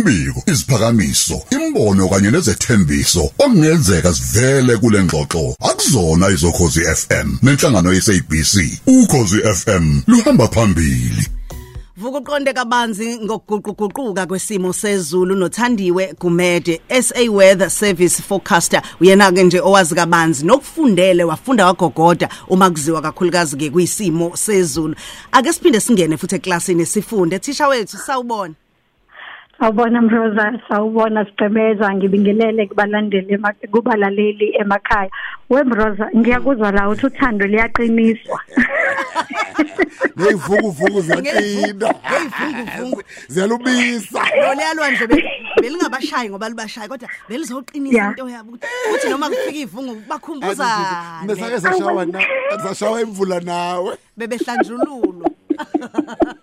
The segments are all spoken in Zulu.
imbiko iziphakamiso imbono kanye nezethembiso okungenzeka sivele kule ngxoxo. Akuzona izokhozi FM nenhlangano yeSABC ukhozi FM luhamba phambili. Vuka uqonde kabanzi ngokuguquguquka kwesimo sezulu nothandiwe Gumede SA Weather Service forecaster. Uyena ke nje owazi kabanzi nokufundele wafunda wagogoda uma kuziwa kakhulukazi ke kwisimo sezulu. Ake siphinde singene futhi eklasini sifunde. Thisha wethu sawubona. Awubona Mroza. Sawubona Sigqemeza ngibingelele kubalandeli kubalaleli emakhaya. We Mroza ngiyakuzwa la uthi uthando liyaqiniswa. Neyivukuvuku ziyaqina Ngeyivunguvungu ziyalubisa. Loliyalwa nje belingabashayi ngoba libashayi kodwa belizoqinisa Yeah. into yabo ukuthi uthi noma kufika ivungu bakhumbuza Mesake sashawa na sashawa imvula nawe. Bebehlanjululo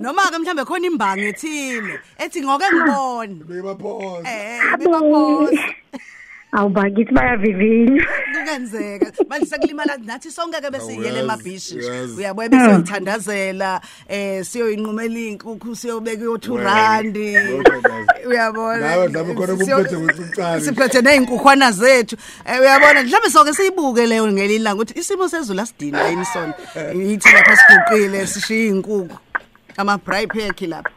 noma ke mhlambe khona imbangi ethile ethi ngoke ngibone. Bebaphosa eh bebaphosa awuba kithi bayavivinya. Kungenzeka. Manje sekulimala nathi sonke ke besiyele Uyazi, emabhishi. uyazi. uyabuya besoyithandazela eh siyoyinqumela inkukhu siyobeka yo2 randi uyabona? Nawe mhlawumbe khona Siyo- kuphethe ucucane. siphethe nezinkukhwana zethu. Eh, uyabona? Mhlawumbe soke siyibuke leyo ngelilanga ukuthi isimo sezulu asidini yini sona yithi lapha siguqile sishiya inkukhu ama braai pack lapha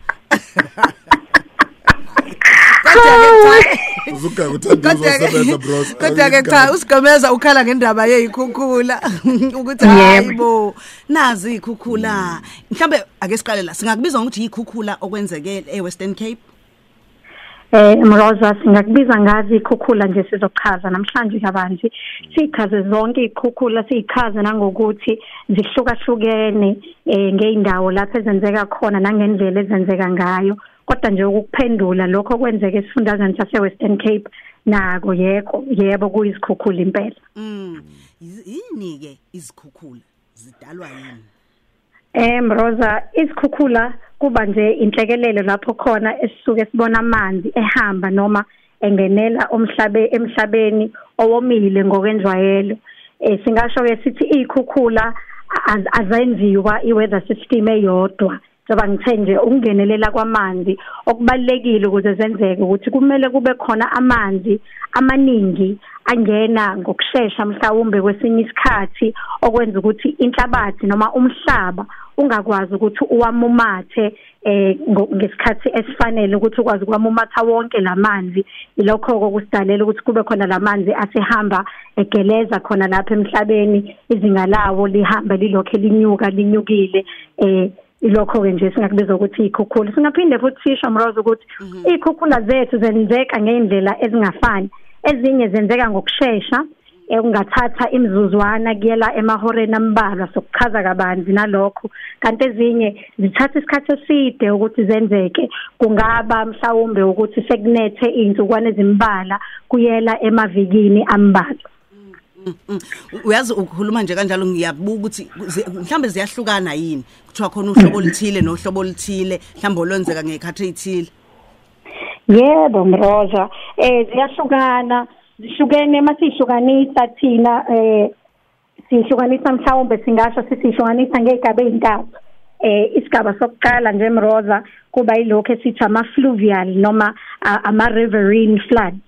kodwa ke cha uzuga uthandiza usebenza bros kodwa ke cha usigomeza ukhala ngendaba yezikhukhula ukuthi Yebo. hayibo nazi ikhukhula. Mhlambe ake siqale la singakubiza ngokuthi ikhukhula okwenzeke eWestern Cape? Eh Mroza singakubiza ngazi ikhukhula nje sizochaza. Namhlanje kabanzi sichaze zonke ikhukhula sichaze nangokuthi zihlukahlukene eh ngeindawo lapho ezenzeka khona nangendlela ezenzeka ngayo. Kodwa nje ukuphendula lokho kwenzeka esifundazweni sase Western Cape nako yeko yebo kuyizikhukhula impela. Mm. Yini ke izikhukhula zidalwa yini? Eh Mroza isikhukhula kuba nje inhlekelelo lapho khona esisuke sibona amanzi ehamba noma engenela umhlabe emhlabeni owomile ngokwenjwayelo. Eh singasho ke sithi ikhukhula az- azenziwa iweather system eyodwa. Njengoba ngithe nje ukungenelela kwamanzi okubalekile ukuze zenzeke ukuthi kumele kube khona amanzi amaningi angena ngokusheshsha mhlawumbe kwesinye isikhathi okwenza ukuthi inhlabathi noma umhlaba ungakwazi ukuthi uwamumathe eh ngesikhathi esifanele ukuthi ukwazi ukwamumatha wonke lamanzi ilokho kokusidalela ukuthi kube khona lamanzi asehamba egeleza khona lapha emhlabeni izinga lawo lihamba lilokho linyuka linyukile eh ilokho ke nje singakubiza ukuthi ikhukhula singaphinde futhi sisho mrozo ukuthi ikhukhula zethu zenzeka ngeindlela ezingafani. Ezinye zenzeka ngokusheshsha ekungathatha imizuzwana kuyela emahoreni ambalwa sokuchaza kabanzi nalokho. Kanti ezinye zithatha isikhathi eside ukuthi zenzeke. Kungaba mhlawumbe ukuthi sekunethe izinsukwana ezimbalwa kuyela emavikini ambalwa. Mm, uyazi ukukhuluma nje kanjalo ngiyabuka ukuthi mhlambe ziyahlukana yini? Kuthiwa khona uhlobo oluthile nohlobo oluthile mhlambe olwenzeka ngekhathi ezithile Yebo Mroza. Eh ziyahlukana. Zihlukene masihlukanisa thina eh sihlukanisa mhlawumbe singasho sisihlukanisa ngegaba ezintathu eh isigaba sokuqala nje Mroza kuba yilokho esithi ama fluvial noma a- ama riverine floods.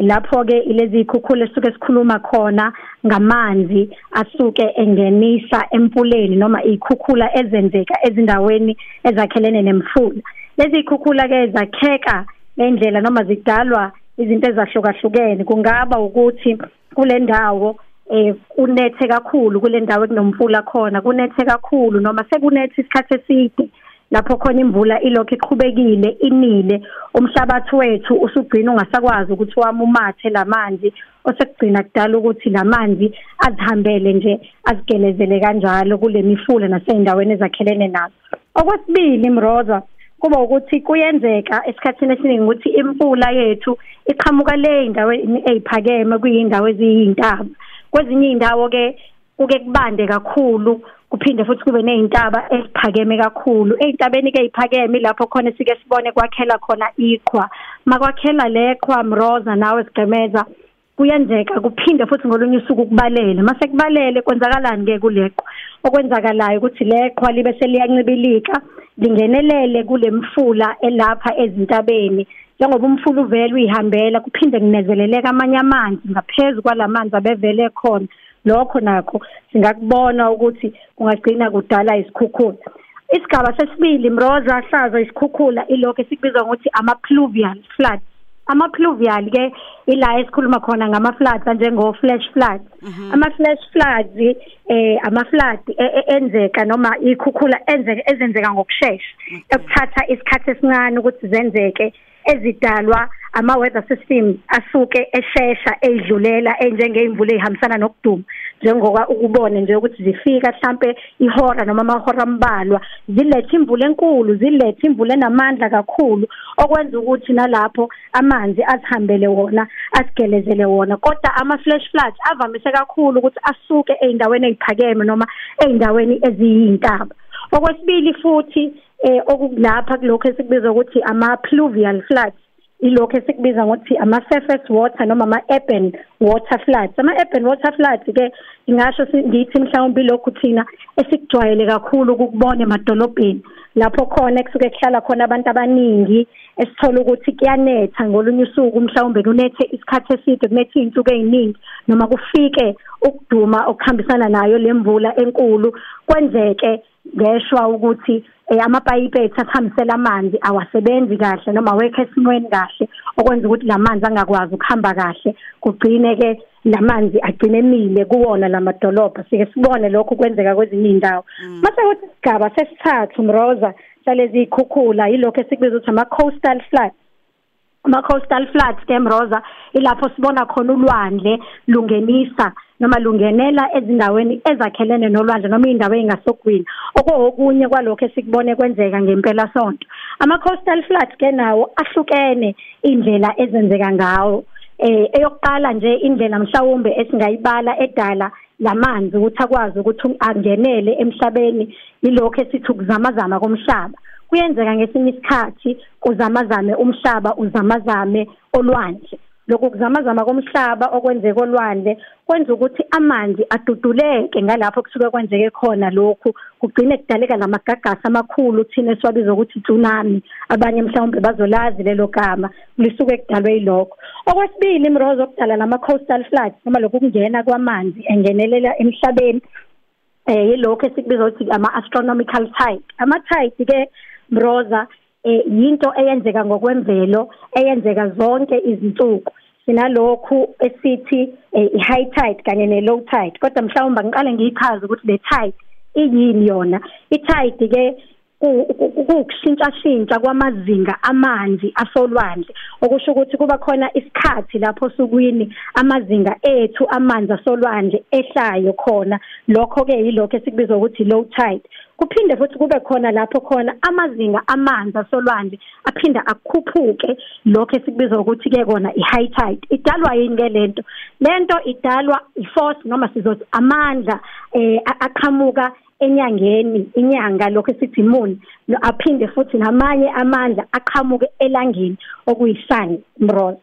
Lapho ke ilezi ikhukhula esuke sikhuluma khona ngamanzi asuke engenisa empuleni noma ikhukhula ezenzeka ezindaweni ezakhelene nemfula. Lezi ikhukhula ke zakheka ngendlela noma zidalwa izinto ezahlukahlukene. Kungaba ukuthi kule ndawo eh kunethe kakhulu kule ndawo ekunomfula khona kunethe kakhulu noma sekunethe isikhathi eside. Lapho khona imvula ilokho iqhubekile inile umhlabathi wethu usugcina ungasakwazi ukuthi wamumathe lamanzi osekugcina kudala ukuthi lamanzi azihambele nje azigelezele kanjalo kule mifula naseyindaweni ezakhelene nazo. Okwesibili imroza kuba ukuthi kuyenzeka esikhathini esiningi ukuthi imfula yethu iqhamuka le indaweni eziphakeme kuyindawo eziyintaba. Kwezinye indawo ke kuke kubande kakhulu kuphinde futhi kube nezintaba eziphakeme kakhulu. Ezintabeni ke eziphakeme lapho khona sike sibone kwakhela khona iqhwa. Makwakhela leqhwa mroza nawe sigqemeza kuyenzeka kuphinde futhi ngolunye usuku kubalele. Mase kubalele kwenzakalani ke kuleqhwa okwenzakalayo ukuthi leqhwa libe seliyancibilika lingenelele kulemfula elapha ezintabeni. Njengoba umfula uvele uyihambela kuphinde kunezeleleka amanye amanzi ngaphezulu kwalamanzi abevele khona. Lokho nakho singakubona ukuthi kungagcina kudala isikhukhula. Isigaba sesibili mroza hlaza isikhukhula ilokho esikubiza ngokuthi ama pluvial floods ama pluvial ke ila esikhuluma khona ngama floods njengo flash floods ama flash floods eh ama flood e- e- enzeka noma ikhukhula enzeka ezenzeka ngokusheshsha ekuthatha isikhathi esincane ukuthi zenzeke ezidalwa ama weather system asuke eshesha edlulela enjengeimvula ehambisana nokuduma. Njengoba ukubone nje ukuthi zifika mhlambe ihora noma amahora ambalwa zilethe imvula enkulu zilethe imvula enamandla kakhulu okwenza ukuthi nalapho amanzi azihambele wona asigelezele wona. Kodwa ama flash floods avamise kakhulu ukuthi asuke eindaweni eziphakeme noma eindaweni eziyintaba. Okwesibili futhi eh okukulapha kulokho esikubiza ukuthi ama pluvial floods ilokho esikubiza ngokuthi ama surface water noma ama urban water floods. Ama urban water floods ke ingasho ngithi mhlawumbe lokhu thina esikujwayele kakhulu ukubona emadolobheni. Lapho khona kusuke kuhlala khona abantu abaningi esithola ukuthi kuyanetha ngolunye usuku mhlawumbe kunethe isikhathi eside kunethe izinsuku eziningi noma kufike ukuduma okuhambisana nayo lemvula enkulu. Kwenzeke ngeshwa ukuthi eh, amapayipi ethu athambisela amanzi awasebenzi kahle noma awekho esimweni kahle okwenza ukuthi lamanzi angakwazi ukuhamba kahle. Kugcine ke lamanzi agcine emile kuwona lamadolobha sike sibone lokho kwenzeka kwezinye indawo mase kuthi isigaba sesithathu mroza salezi ikhukhula yilokho esikubiza ukuthi ama coastal floods. Ama coastal floods ke mroza ilapho sibona khona ulwandle lungenisa noma lungenela ezindaweni ezakhelene nolwandle noma indawo engasogwini okunye kwalokho esikubone kwenzeka ngempela sonto ama coastal floods ke nawo ahlukene indlela ezenzeka ngawo. Eh eyokuqala nje indlela mhlawumbe esingayibala edala lamanzi ukuthi akwazi ukuthi angenele emhlabeni ilokho esithi ukuzamazama komhlaba. Kuyenzeka ngesinye isikhathi uzamazame umhlaba uzamazame olwandle. Lokhu kuzamazama komhlaba okwenzeka olwandle kwenza ukuthi amanzi aduduleke ngalapho kusuke kwenzeke khona lokhu. Kugcine kudaleka lamagagasi amakhulu thina esiwabiza ukuthi tsunami. Abanye mhlawumbe bazolazi lelo gama lisuke kudalwe yilokho. Okwesibili imrozo okudala lama coastal floods noma lokhu kungena kwamanzi engenelela emhlabeni eh yilokho esikubiza ukuthi ama astronomical tide. Ama tide ke mroza eh yinto eyenzeka ngokwemvelo eyenzeka zonke izinsuku. Sinalokhu esithi i-high tide kanye ne-low tide. Kodwa mhlawumbe ngiqale ngiyichaze ukuthi le tide iyini yona. I-tide ke ukushintshashintsha kwamazinga amanzi asolwandle. Okusho ukuthi kuba khona isikhathi lapho sukwini amazinga ethu amanzi asolwandle ehlayo khona. Lokho ke yilokho esikubiza ukuthi low tide. Kuphinde futhi kube khona lapho khona amazinga amanzi asolwandle aphinda akukhuphuke lokho esikubiza ukuthi ke kona i-high tide idalwa yini ke lento? Lento idalwa i-force noma sizothi amandla eh aqhamuka enyangeni inyanga lokho esithi moon. Aphinde futhi namanye amandla aqhamuke elangeni okuyisani mroz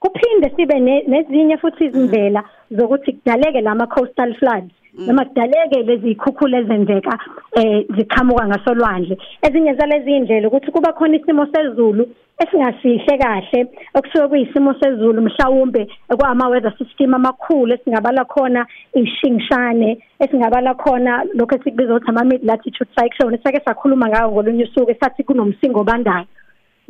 kuphinde sibe nezinye futhi izindlela zokuthi kudaleke lama coastal floods. Noma kudaleke lezi ikhukhula ezenzeka eh ziqhamuka ngasolwandle ezinye zalezi indlela ukuthi kuba khona isimo sezulu esingasihle kahle okusuke kuyisimo sezulu mhlawumbe kwama weather system amakhulu esingabala khona ishingshane esingabala khona lokho esikubiza ukuthi ama mid latitude cyclone esake sakhuluma ngawo ngolunye usuku esathi kunomsingo bandayo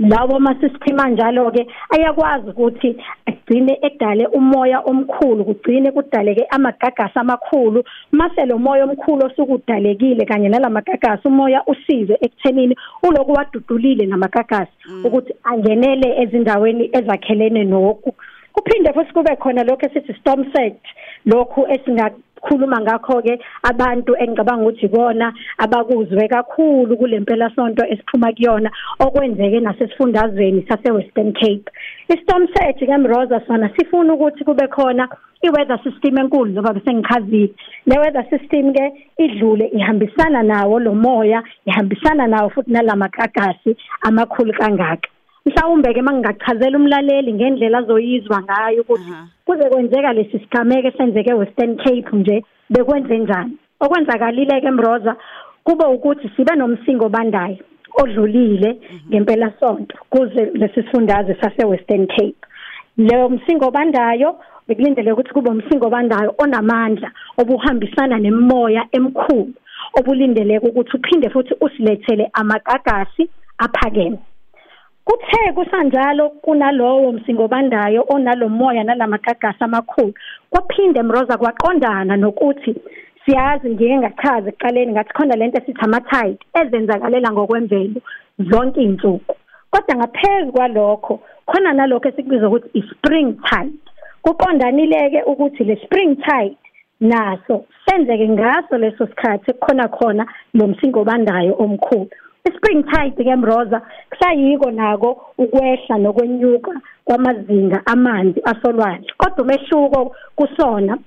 lawo ama-system anjalo ke ayakwazi ukuthi agcine edale umoya omkhulu kugcine kudaleke amagagasi amakhulu. Mase lo moya omkhulu osukudalekile kanye nalamagagasi umoya usize ekuthenini uloku wadudulile namagagasi ukuthi angenele ezindaweni ezakhelene noku kuphinde futhi kube khona lokho esithi storm surge lokhu esinga khuluma ngakho ke abantu engicabanga ukuthi bona abakuzwe kakhulu kulempela sonto esiphuma kuyona okwenzeke nasesifundazweni sase Western Cape. Istorm surge kaMroza sona sifuna ukuthi kube khona iweather system enkulu ngoba bese ngichazile le weather system ke idlule ihambisana nawo lo moya ihambisana nawo futhi nalamakagasi amakhulu kangaka. Mhlawumbe ke mangingachazela umlaleli ngendlela azoyizwa ngayo ukuthi kuze kwenzeka lesi sigameke esenzeke Western Cape nje bekwenze njani? Okwenzakalile ke Mroza kube ukuthi sibe nomsingo bandayo odlulile ngempela sonto kuze lesifundazwe sase Western Cape. Leyo msingo obandayo bekulindele ukuthi kube umsingo obandayo onamandla obuhambisana nemimoya emkhulu obulindeleke ukuthi uphinde futhi usilethele amagagasi aphakeme. Kuthe kusanjalo kunalowo msingobandayo onalomoya nalamagagasi amakhulu. Kwaphinde mroza kwaqondana nokuthi siyazi ngike ngachaza ekuqaleni ngathi khona lento esithi ama-tide ezenzakalela ngokwemvelo zonke iy'nsuku. Kodwa ngaphezu kwalokho khona nalokho esikubiza ukuthi i-spring tide kuqondanile-ke ukuthi le spring tide naso senzeke ngaso leso sikhathi khona khona lo msingobandayo omkhulu. Ispring tide ke mroza kusayiko nako ukwehla nokwenyuka kwamazinga amanzi asolwandle. Kodwa umehluko kusona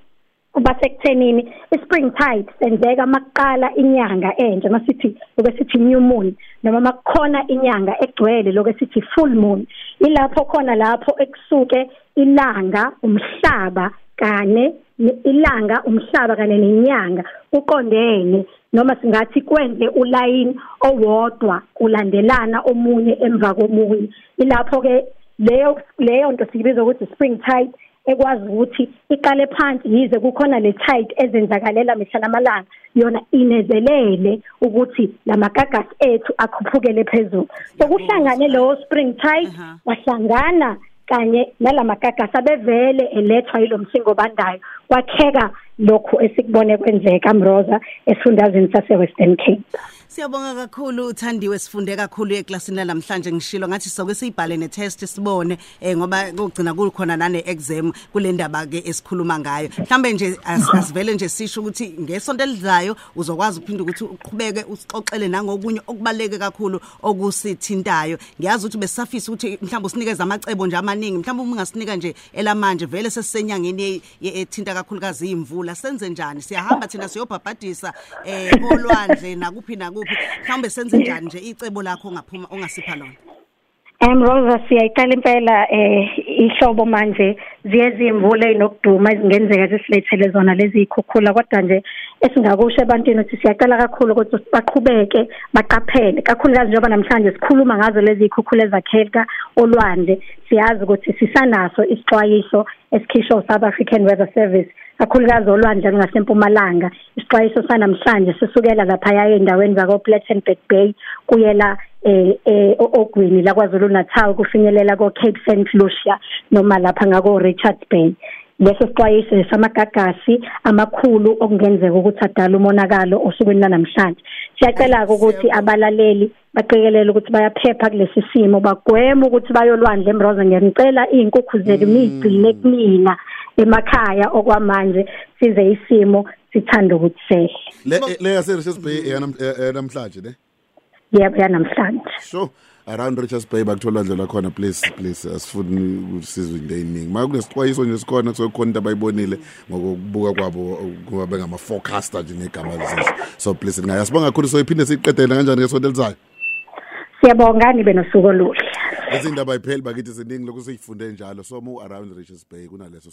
kuba sekuthenini ispring tide senzeka makuqala inyanga entsha masithi lokesithi new moon noma makukhona inyanga egcwele lokesithi full moon. Ilapho khona lapho ekusuke ilanga umhlaba kane ilanga umhlaba kanye nenyanga uqondene noma singathi kwenze ulayini owodwa ulandelana omunye emva komunye. Ilapho ke leyo leyo nto siyibiza ukuthi spring tide ekwazi ukuthi iqale phansi yize kukhona le tide ezenzakalela mihla namalanga. Yona inezelele ukuthi lamagagasi ethu akhuphukele phezulu. So kuhlangane lowo spring tide wahlangana kanye nalamagagasi abevele elethwa yilomsingo bandayo kwakheka lokhu esikubone kwenzeka mroza esifundazweni sase Western Cape. Siyabonga kakhulu uthandiwe sifunde kakhulu eklasini namhlanje ngishilo ngathi soke siyibhale netest sibone eh ngoba kugcina kukhona nane exam kule ndaba ke esikhuluma ngayo. Mhlambe nje asivele nje sisho ukuthi ngesonto elizayo uzokwazi uphinda ukuthi uqhubeke usixoxele nangokunye okubaleke kakhulu okusithintayo. Ngiyazi ukuthi besafisa ukuthi mhlambe usinikeze amacebo nje amaningi mhlambe uma ungasinika nje elamanje vele sesisenyangeni ethinta kakhulukazi imvula senze njani? Siyahamba thina siyobhabhadisa eh olwandle nakuphi. Nakuphi mhlawumbe senze njani nje icebo lakho ongaphuma ongasipha lona? Em Rosa siyayiqala impela eh ihlobo manje. Ziye zimvule enokuduma ezingenzeka zisilethele zona lezi ikhukhula kodwa nje esingakusho ebantwini ukuthi siyaqala kakhulu ukuthi baqhubeke baqaphele. Kakhulukazi njengoba namhlanje sikhuluma ngazo lezi ikhukhula ezakheka olwandle siyazi ukuthi sisanaso isixwayiso esikhishwa South African Weather Service kakhulukazi olwandle ngasempumalanga isixwayiso sanamhlanje sisukela lapha endaweni zako Plettenberg Bay kuyela eh eh ogwini la kwaZulu Natal kufinyelela ko Cape St Lucia noma lapha ngako Richards Bay. Leso sixwayiso samagagasi amakhulu okungenzeka ukuthi adala umonakalo osukwini namhlanje siyacela ukuthi abalaleli baqikelele ukuthi bayaphepha kulesi simo bagweme ukuthi bayolwandle emroza ngiyacela izinkukhu zethu nigcine kumina emakhaya okwamanje size isimo sithanda ukuthi sehle. Le le yase Richards Bay yanamhlanje ne yebo yanamhlanje sure around Richards Bay bakuthola ndlela khona please please asifuni usizwe into eyiningi. Manje kunesixwayiso nje sikhona kusekhona into abayibonile ngokubuka kwabo kuba bengama forecaster nje negama lezisho so please ngiyasibonga kakhulu. So iphinde siqedele kanjani ngesonto elizayo? Siyabonga nibe nosuku oluhle. Izindaba ipheli bakithi ziningi lokusiyifunde njalo. So mu around Richards Bay kunaleso